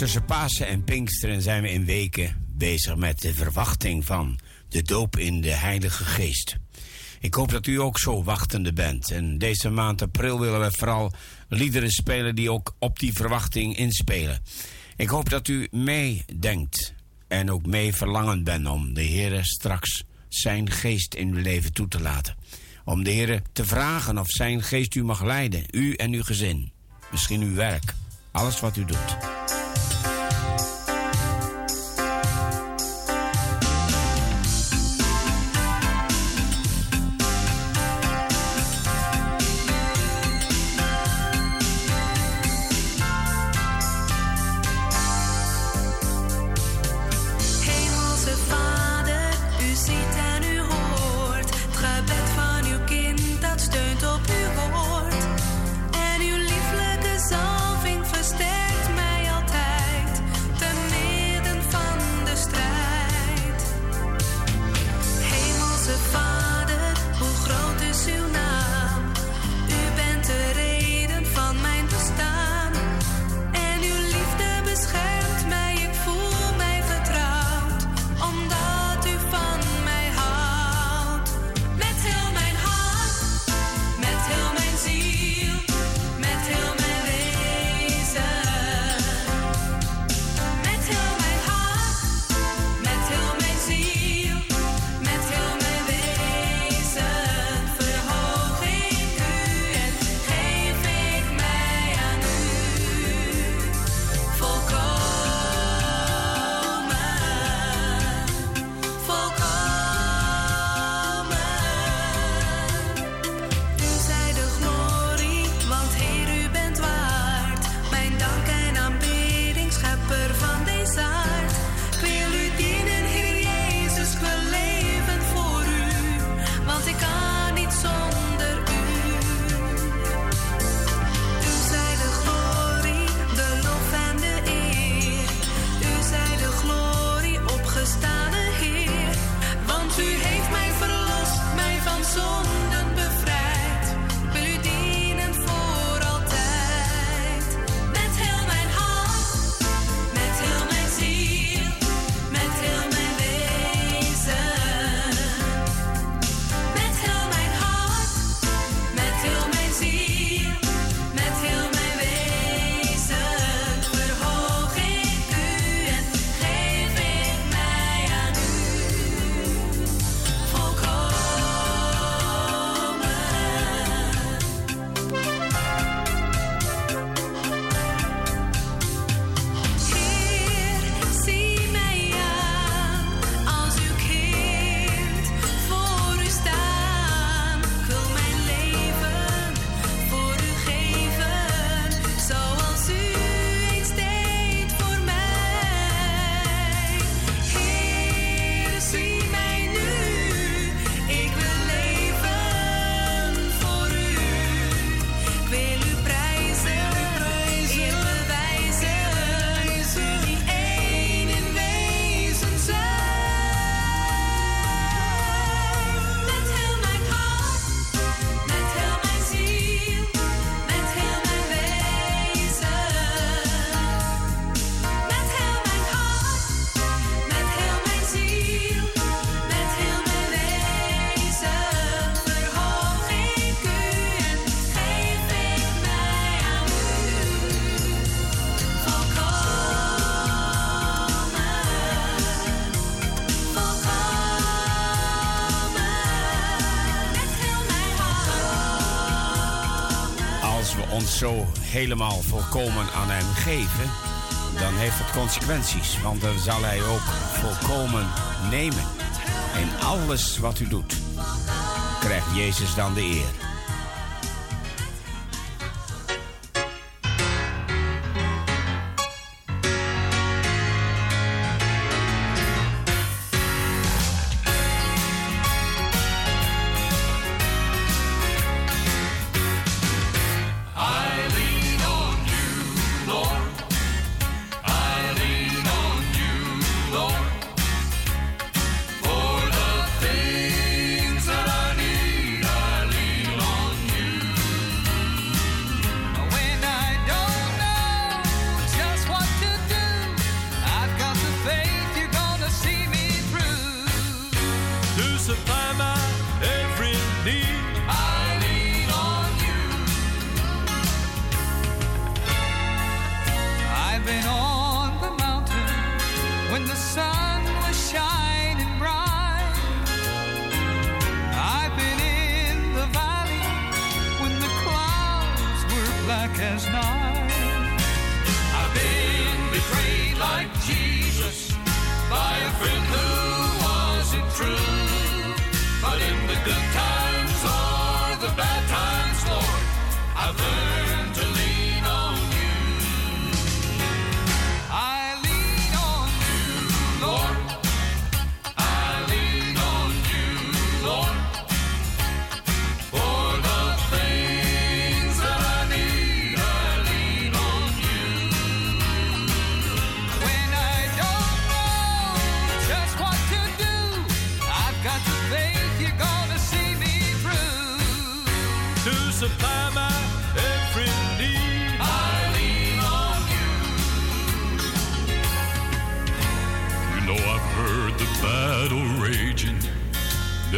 Tussen Pasen en Pinksteren zijn we in weken bezig met de verwachting van de doop in de Heilige Geest. Ik hoop dat u ook zo wachtende bent. En deze maand april willen we vooral liederen spelen die ook op die verwachting inspelen. Ik hoop dat u meedenkt en ook mee verlangend bent om de Heer straks zijn geest in uw leven toe te laten. Om de Heer te vragen of zijn geest u mag leiden, u en uw gezin. Misschien uw werk, alles wat u doet. Helemaal volkomen aan hem geven, dan heeft het consequenties. Want dan zal hij ook volkomen nemen. En alles wat u doet, krijgt Jezus dan de eer.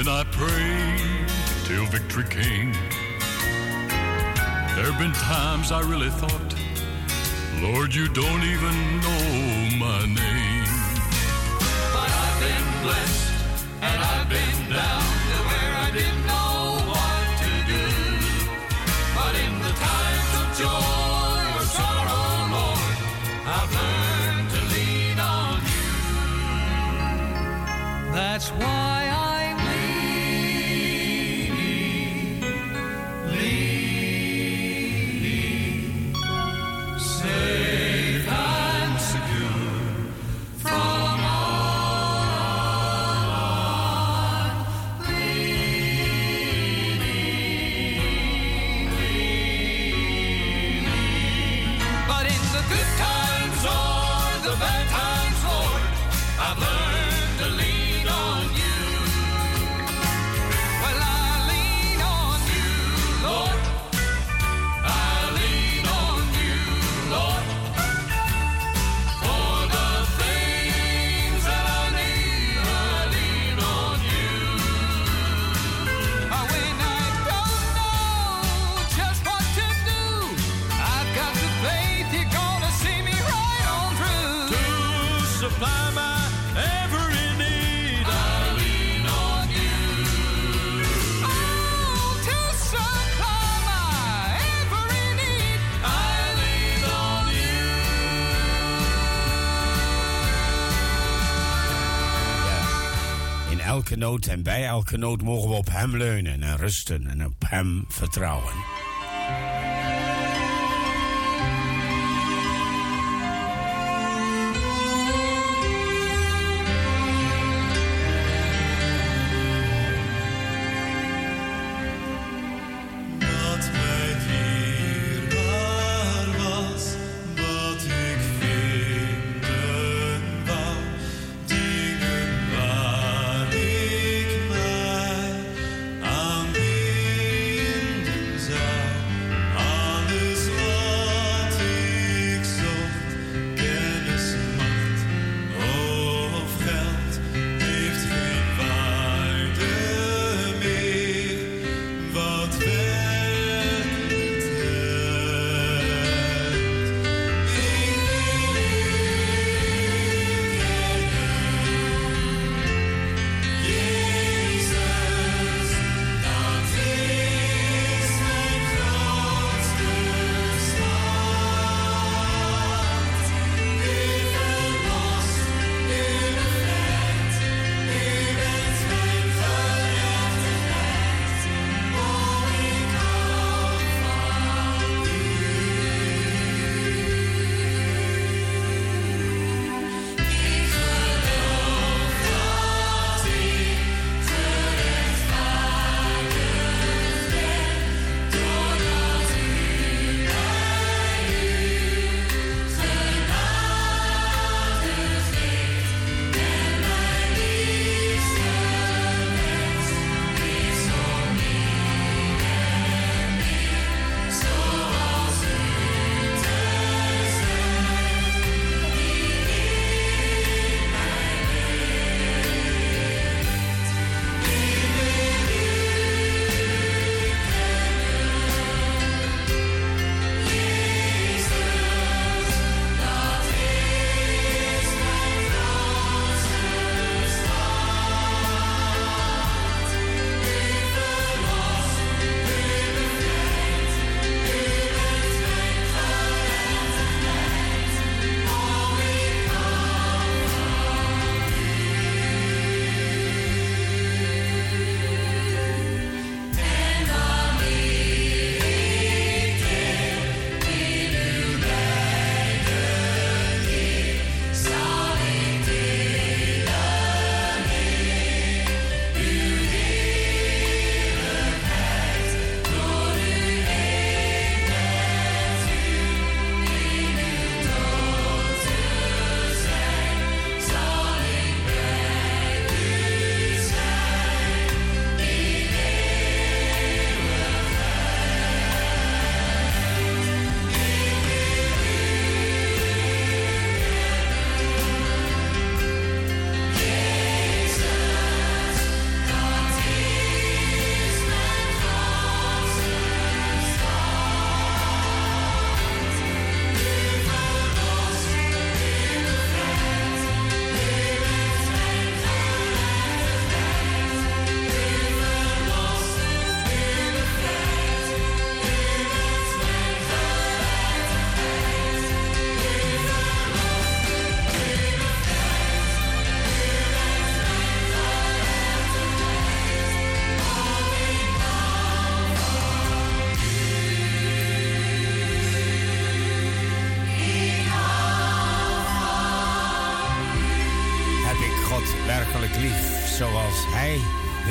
Then I prayed till victory came. There have been times I really thought, Lord, you don't even know my name. But I've been blessed. en bij elke nood mogen we op Hem leunen en rusten en op Hem vertrouwen.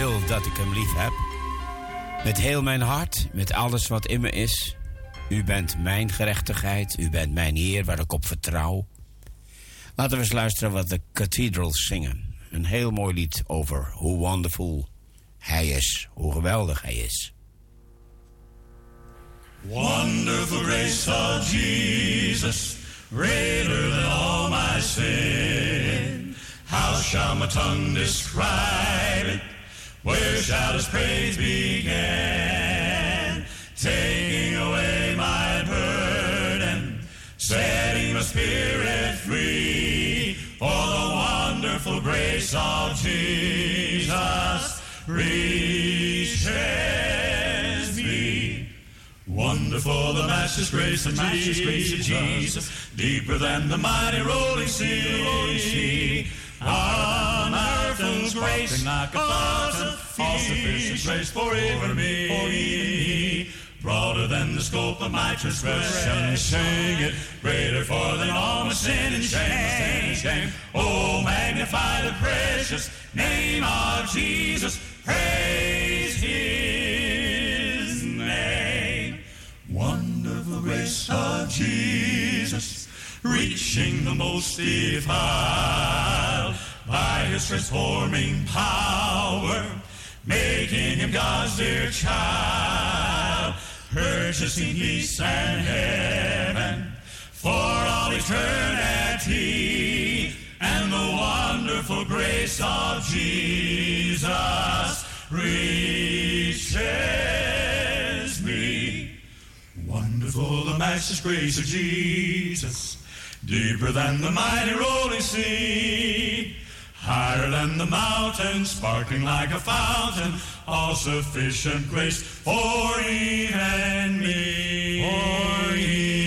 Wil dat ik Hem lief heb? Met heel mijn hart, met alles wat in me is. U bent mijn gerechtigheid, U bent mijn Heer waar ik op vertrouw. Laten we eens luisteren wat de Cathedrals zingen. Een heel mooi lied over hoe wonderful Hij is, hoe geweldig Hij is. Wonderful grace of Jesus, greater than all my sin. How shall my tongue describe it? Where shall his praise begin? Taking away my burden, setting my spirit free. For the wonderful grace of Jesus reaches me. Wonderful the matchless grace of matchless grace of Jesus, deeper than the mighty rolling sea. On earth's grace, like a fountain, all sufficient grace for even me. Broader than the scope of my transgression, sing it. Greater for than all my sin and shame. shame. Oh, magnify the precious name of Jesus. Praise His name. Wonderful grace of Jesus reaching the most defiled by his transforming power, making him God's dear child, purchasing peace and heaven for all eternity, and the wonderful grace of Jesus reaches me. Wonderful the matchless grace of Jesus deeper than the mighty rolling sea, higher than the mountain, sparkling like a fountain, all sufficient grace for Eve and me. For ye.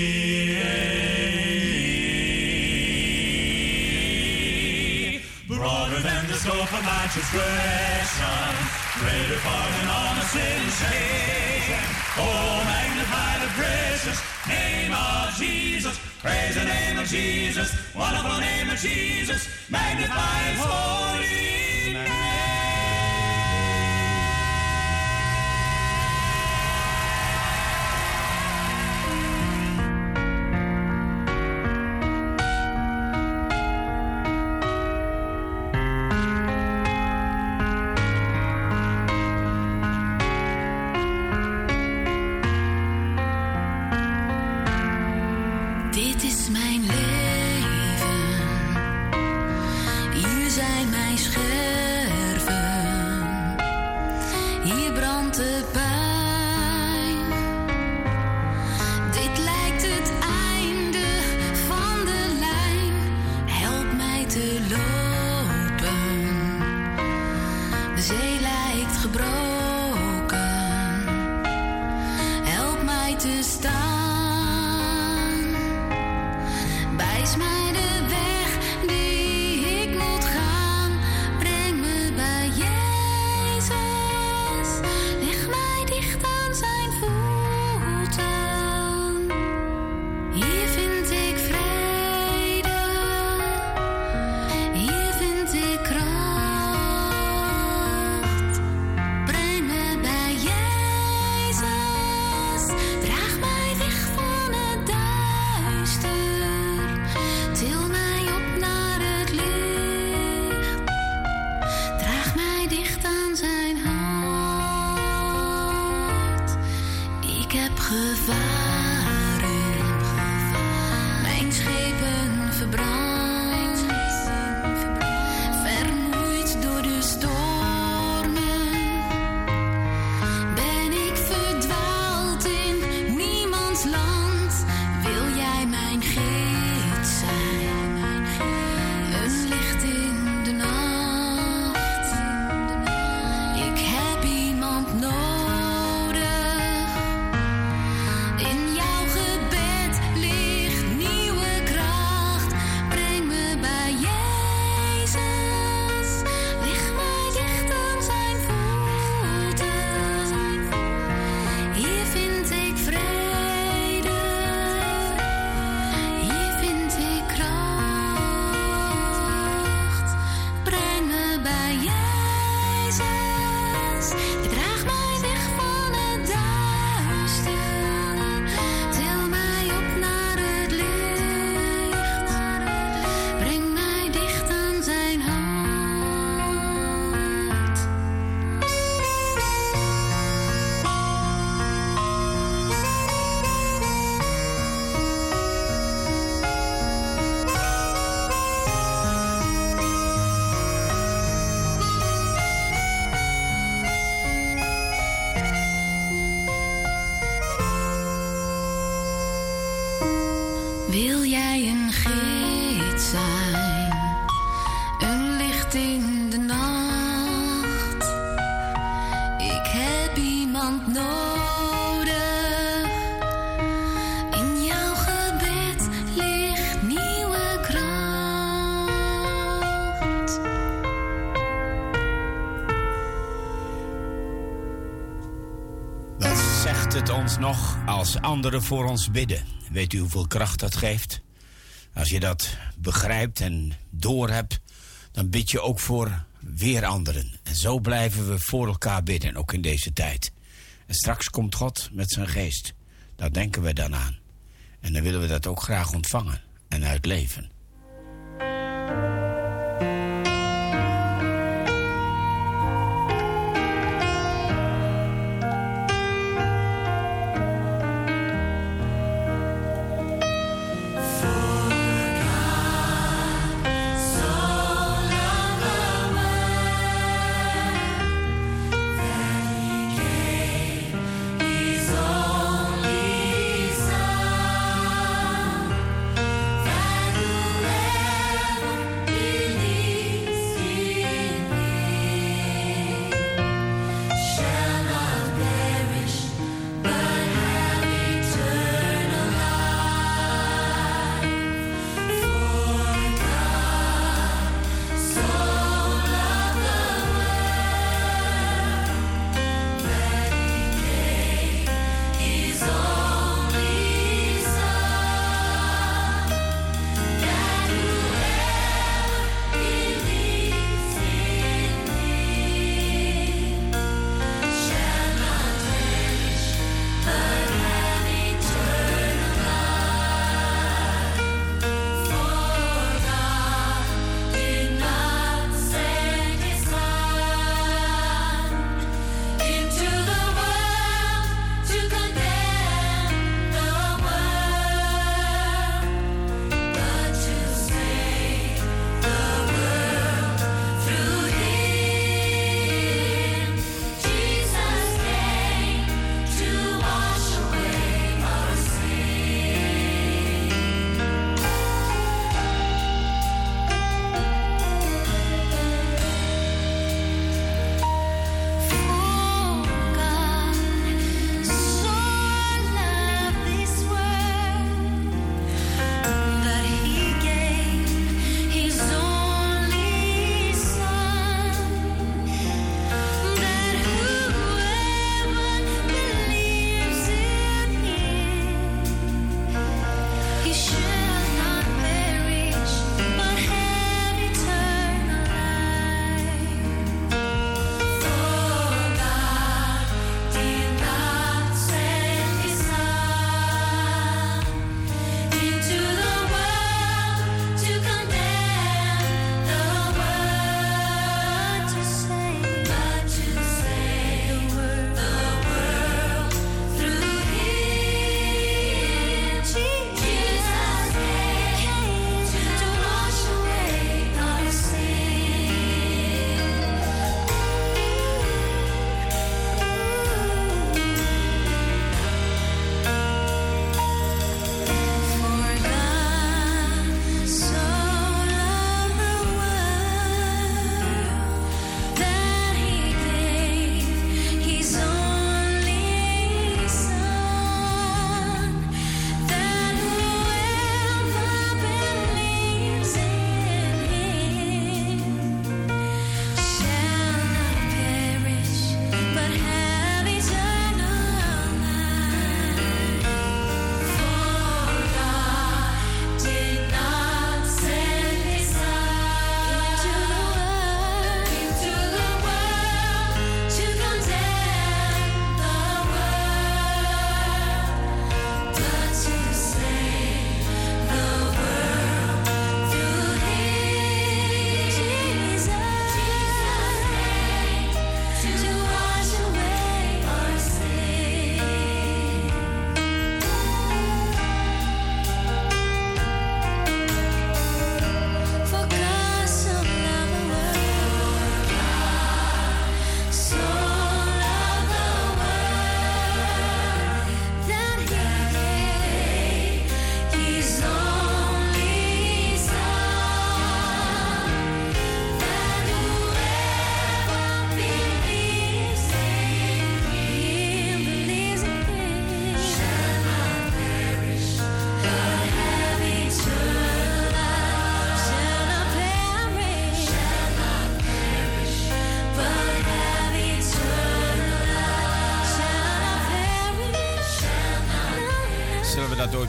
Broader than the scope of my transgression, greater far than all my sin and shame. Oh, magnify the precious name of Jesus. Praise the name of Jesus. Wonderful name of Jesus. Magnify his holy name. Te staan. Ons nog als anderen voor ons bidden? Weet u hoeveel kracht dat geeft? Als je dat begrijpt en doorhebt, dan bid je ook voor weer anderen. En zo blijven we voor elkaar bidden, ook in deze tijd. En straks komt God met zijn geest. Daar denken we dan aan. En dan willen we dat ook graag ontvangen en uitleven.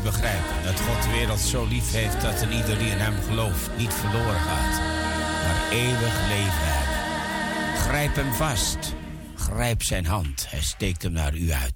Begrijpen? Dat God de wereld zo lief heeft dat een ieder die in hem gelooft niet verloren gaat, maar eeuwig leven hebben. Grijp hem vast. Grijp zijn hand. Hij steekt hem naar u uit.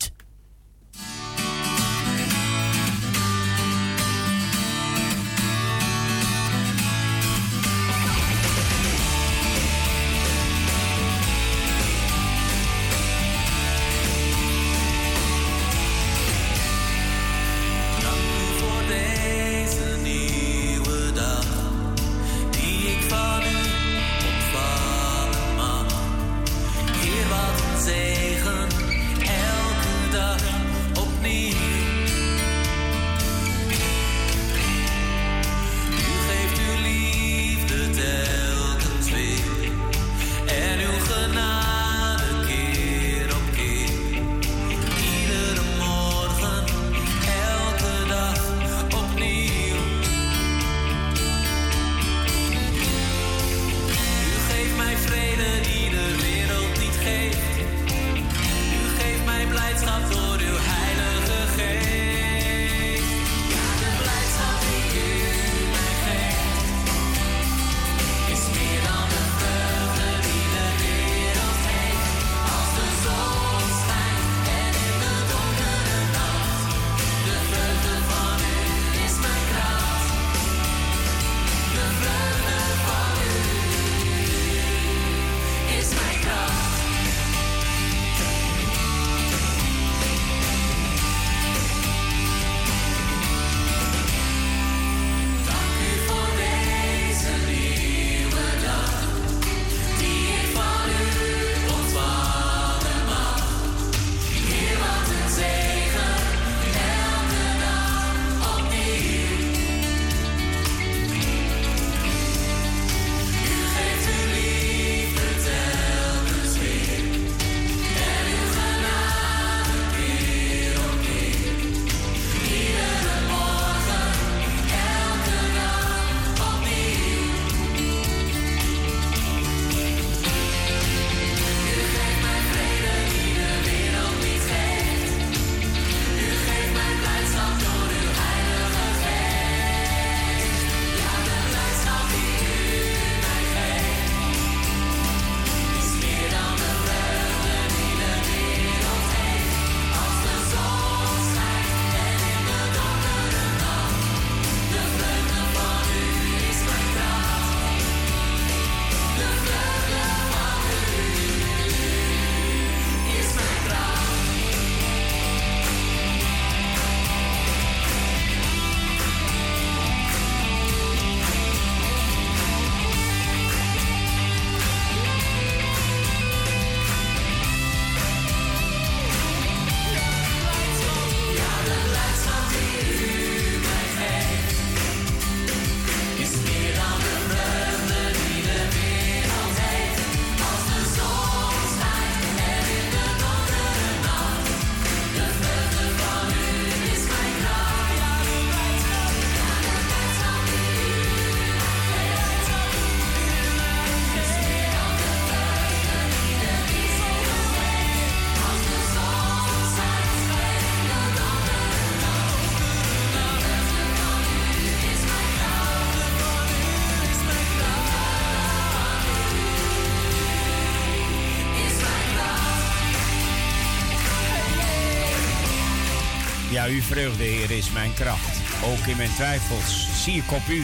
Uw vreugde, Heer, is mijn kracht. Ook in mijn twijfels zie ik op u.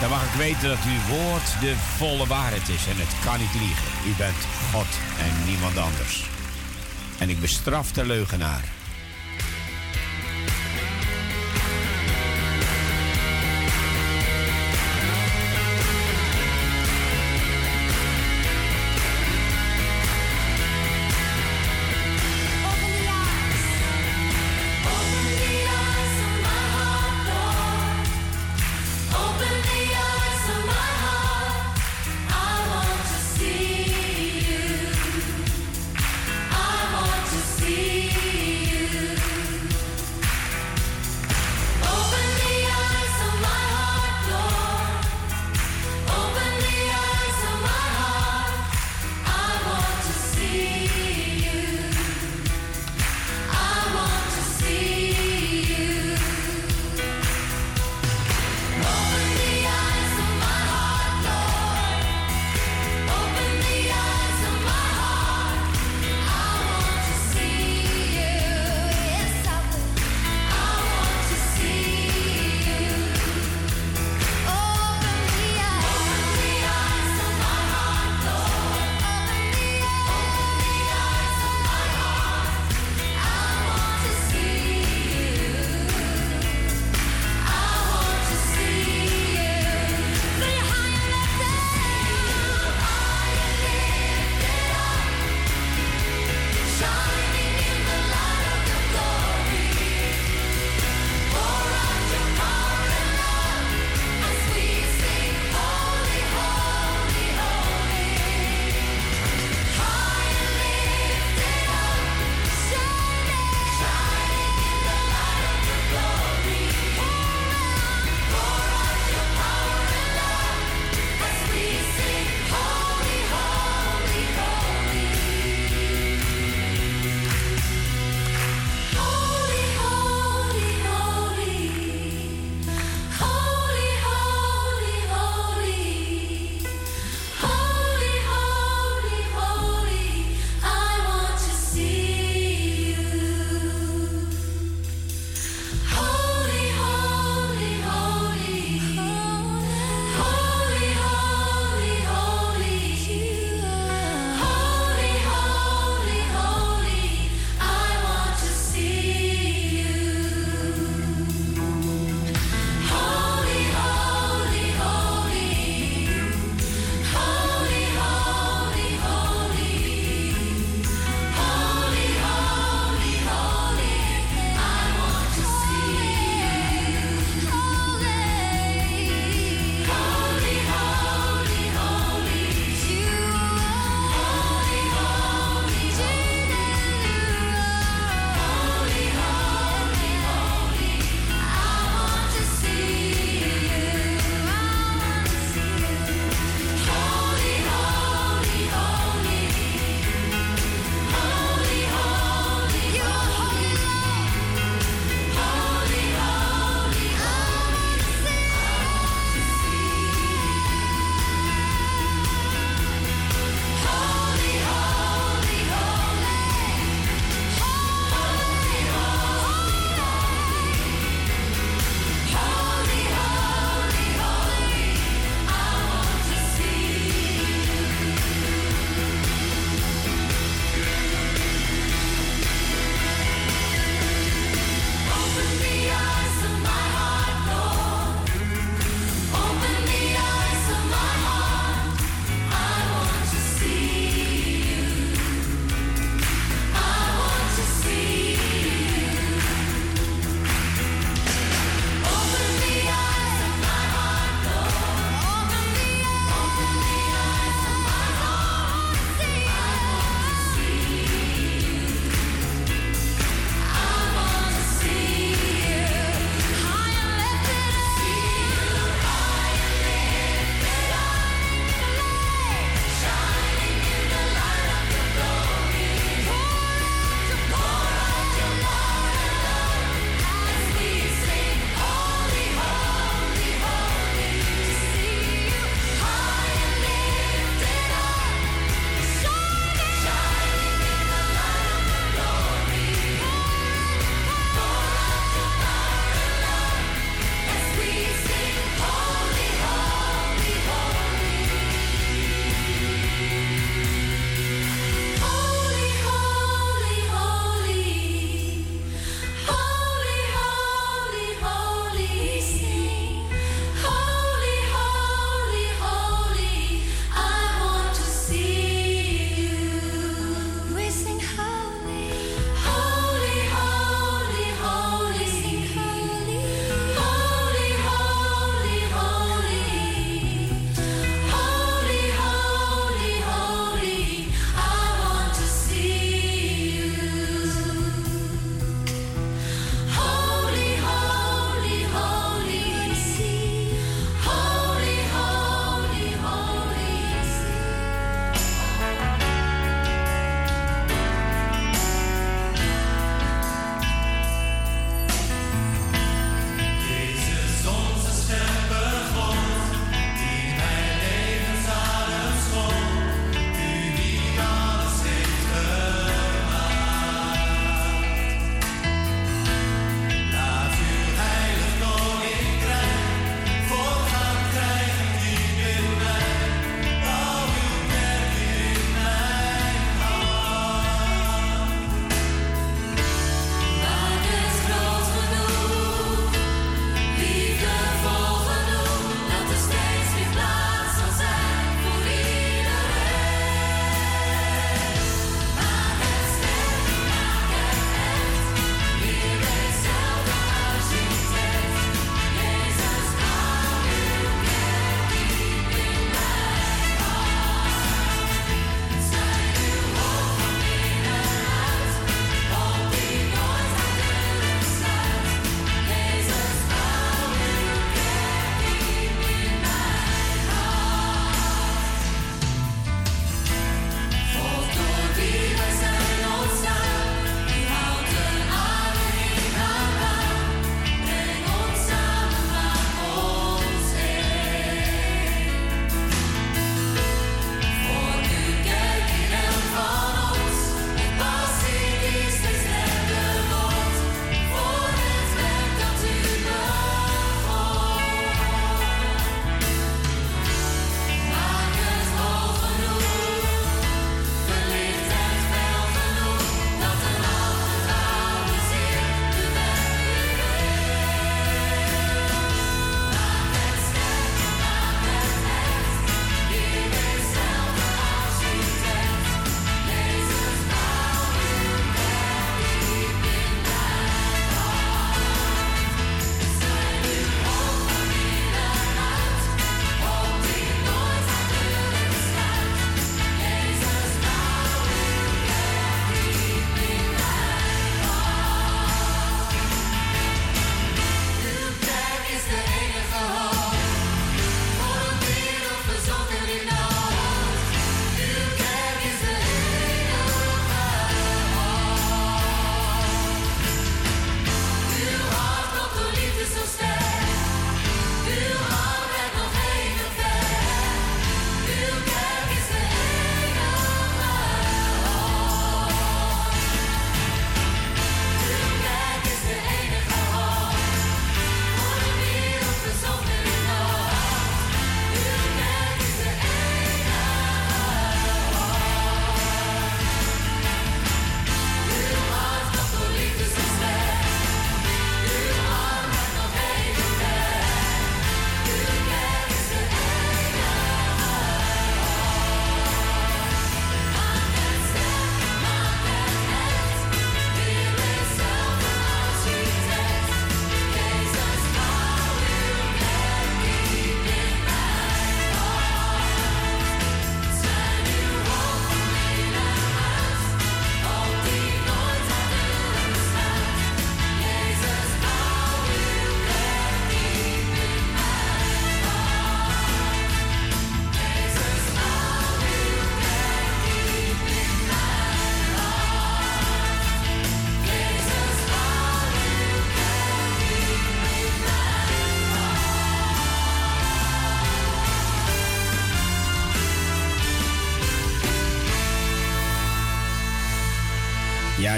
Dan mag ik weten dat uw woord de volle waarheid is en het kan niet liegen. U bent God en niemand anders. En ik bestraf de leugenaar.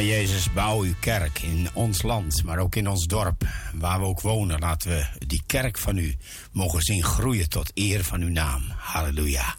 Jezus, bouw uw kerk in ons land, maar ook in ons dorp, waar we ook wonen. Laten we die kerk van u mogen zien groeien tot eer van uw naam. Halleluja.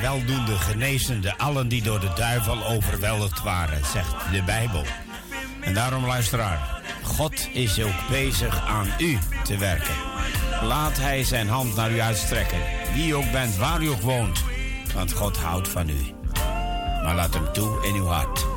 Weldoende, genezende, allen die door de duivel overweldigd waren, zegt de Bijbel. En daarom, luisteraar, God is ook bezig aan u te werken. Laat Hij zijn hand naar u uitstrekken, wie ook bent, waar u ook woont, want God houdt van u. Maar laat Hem toe in uw hart.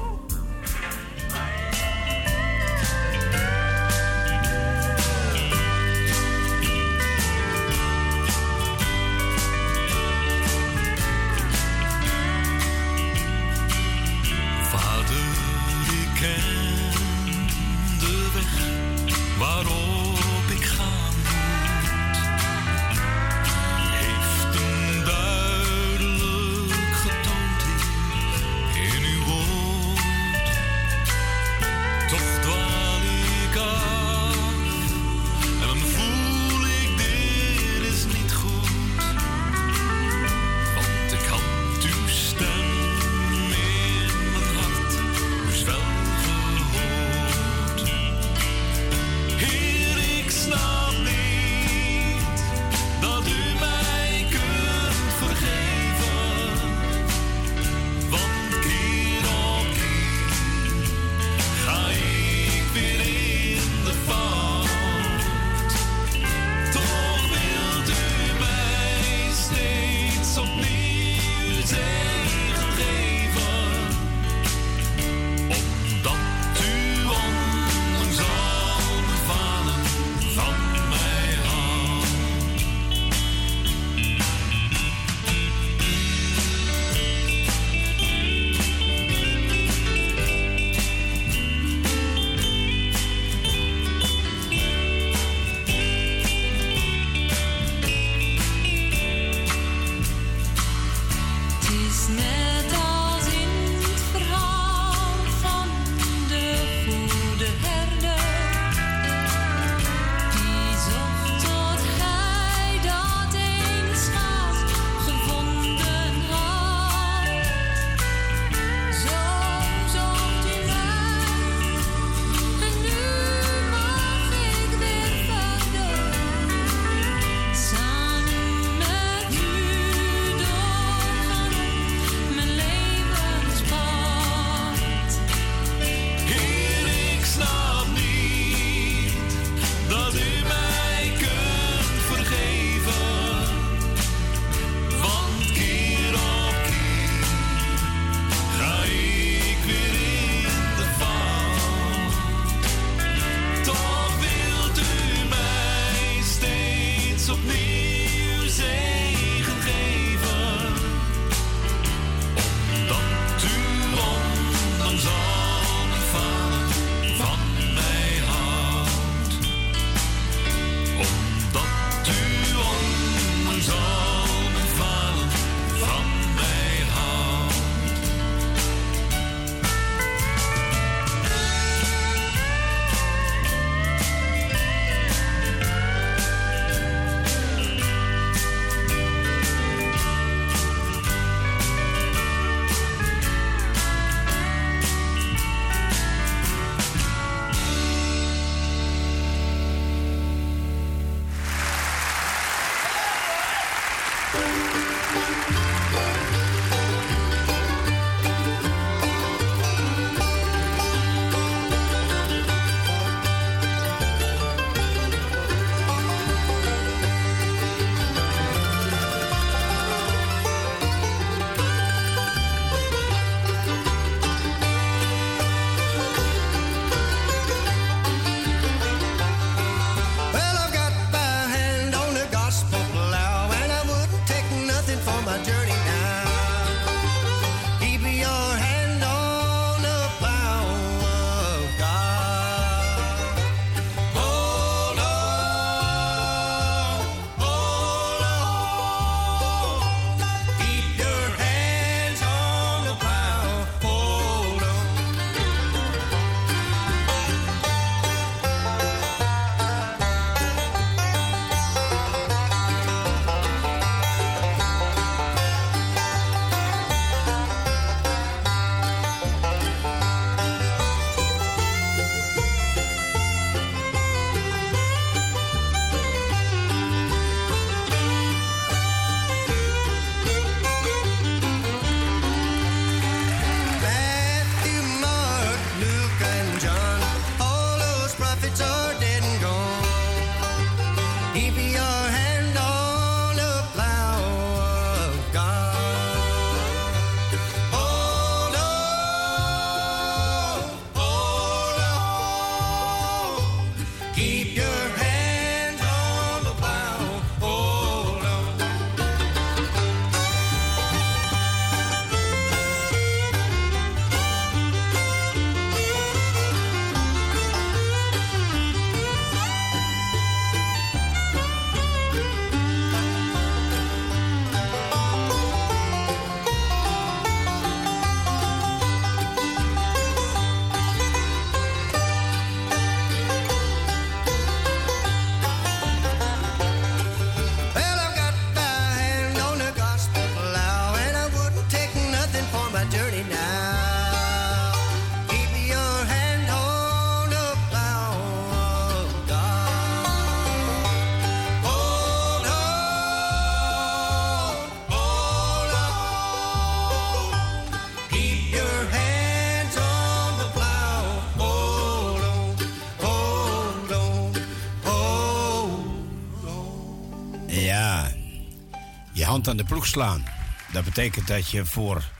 Hand aan de ploeg slaan. Dat betekent dat je voor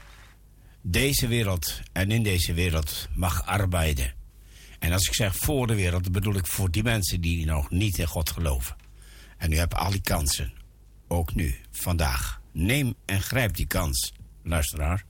deze wereld en in deze wereld mag arbeiden. En als ik zeg voor de wereld, dan bedoel ik voor die mensen die nog niet in God geloven. En u hebt al die kansen. Ook nu, vandaag. Neem en grijp die kans, luisteraar.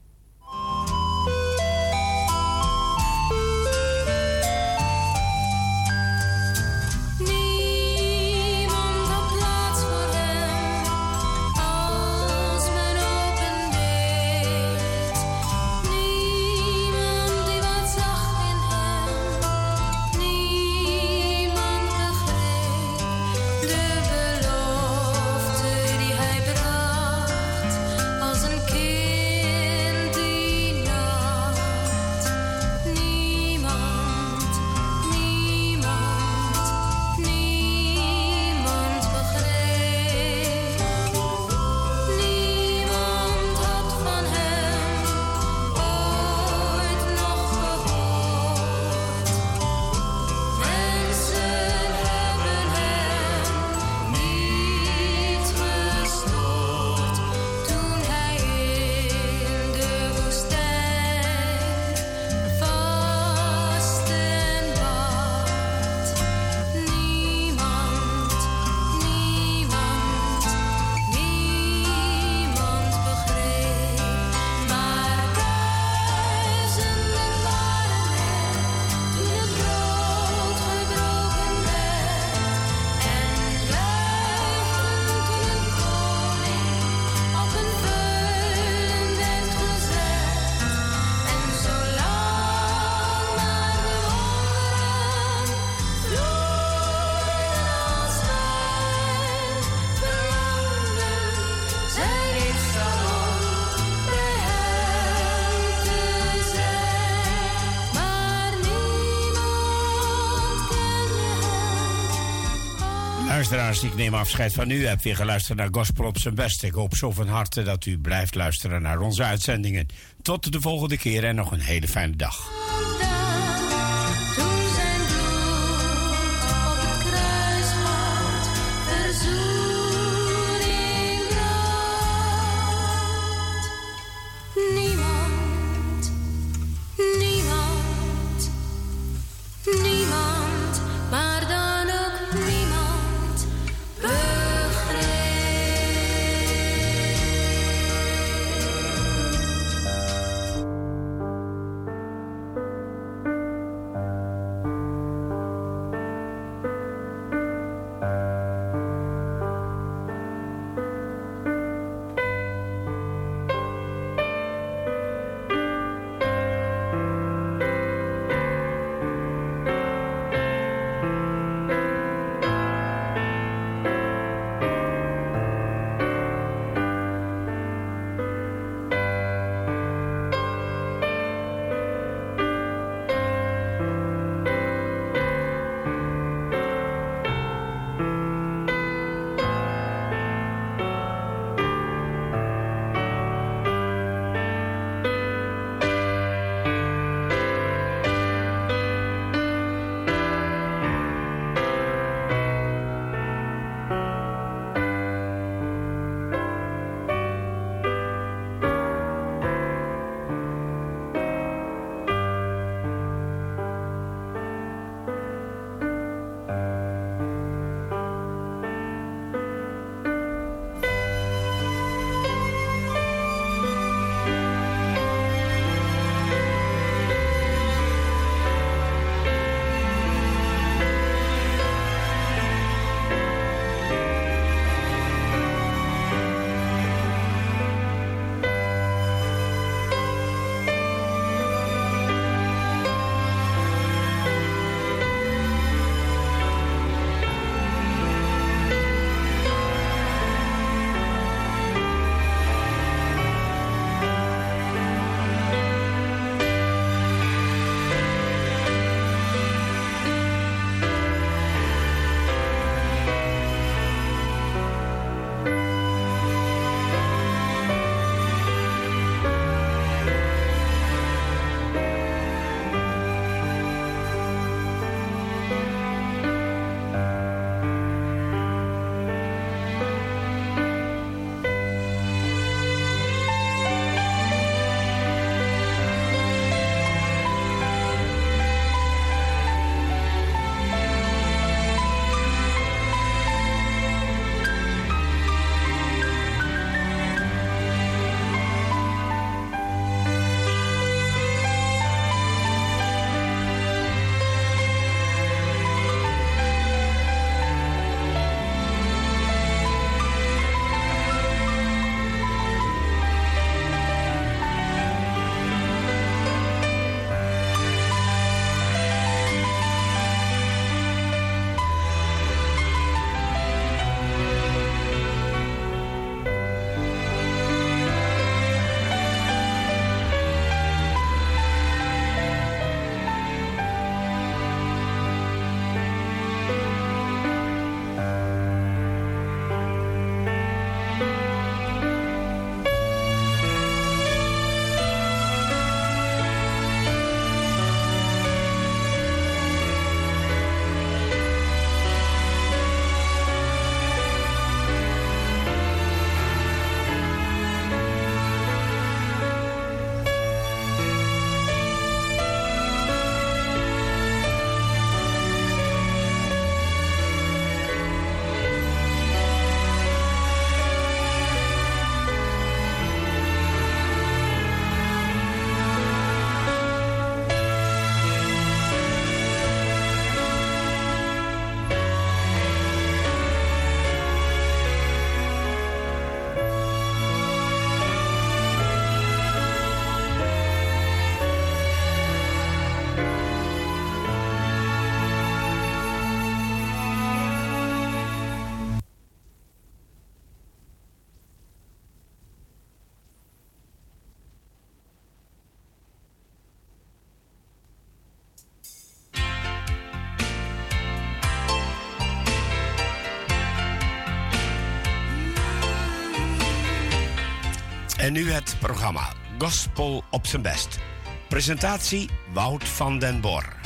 Luisteraars, ik neem afscheid van u. Hebt weer geluisterd naar Gospel op zijn best. Ik hoop zo van harte dat u blijft luisteren naar onze uitzendingen. Tot de volgende keer en nog een hele fijne dag. En nu het programma Gospel op zijn best. Presentatie Wout van den Bor.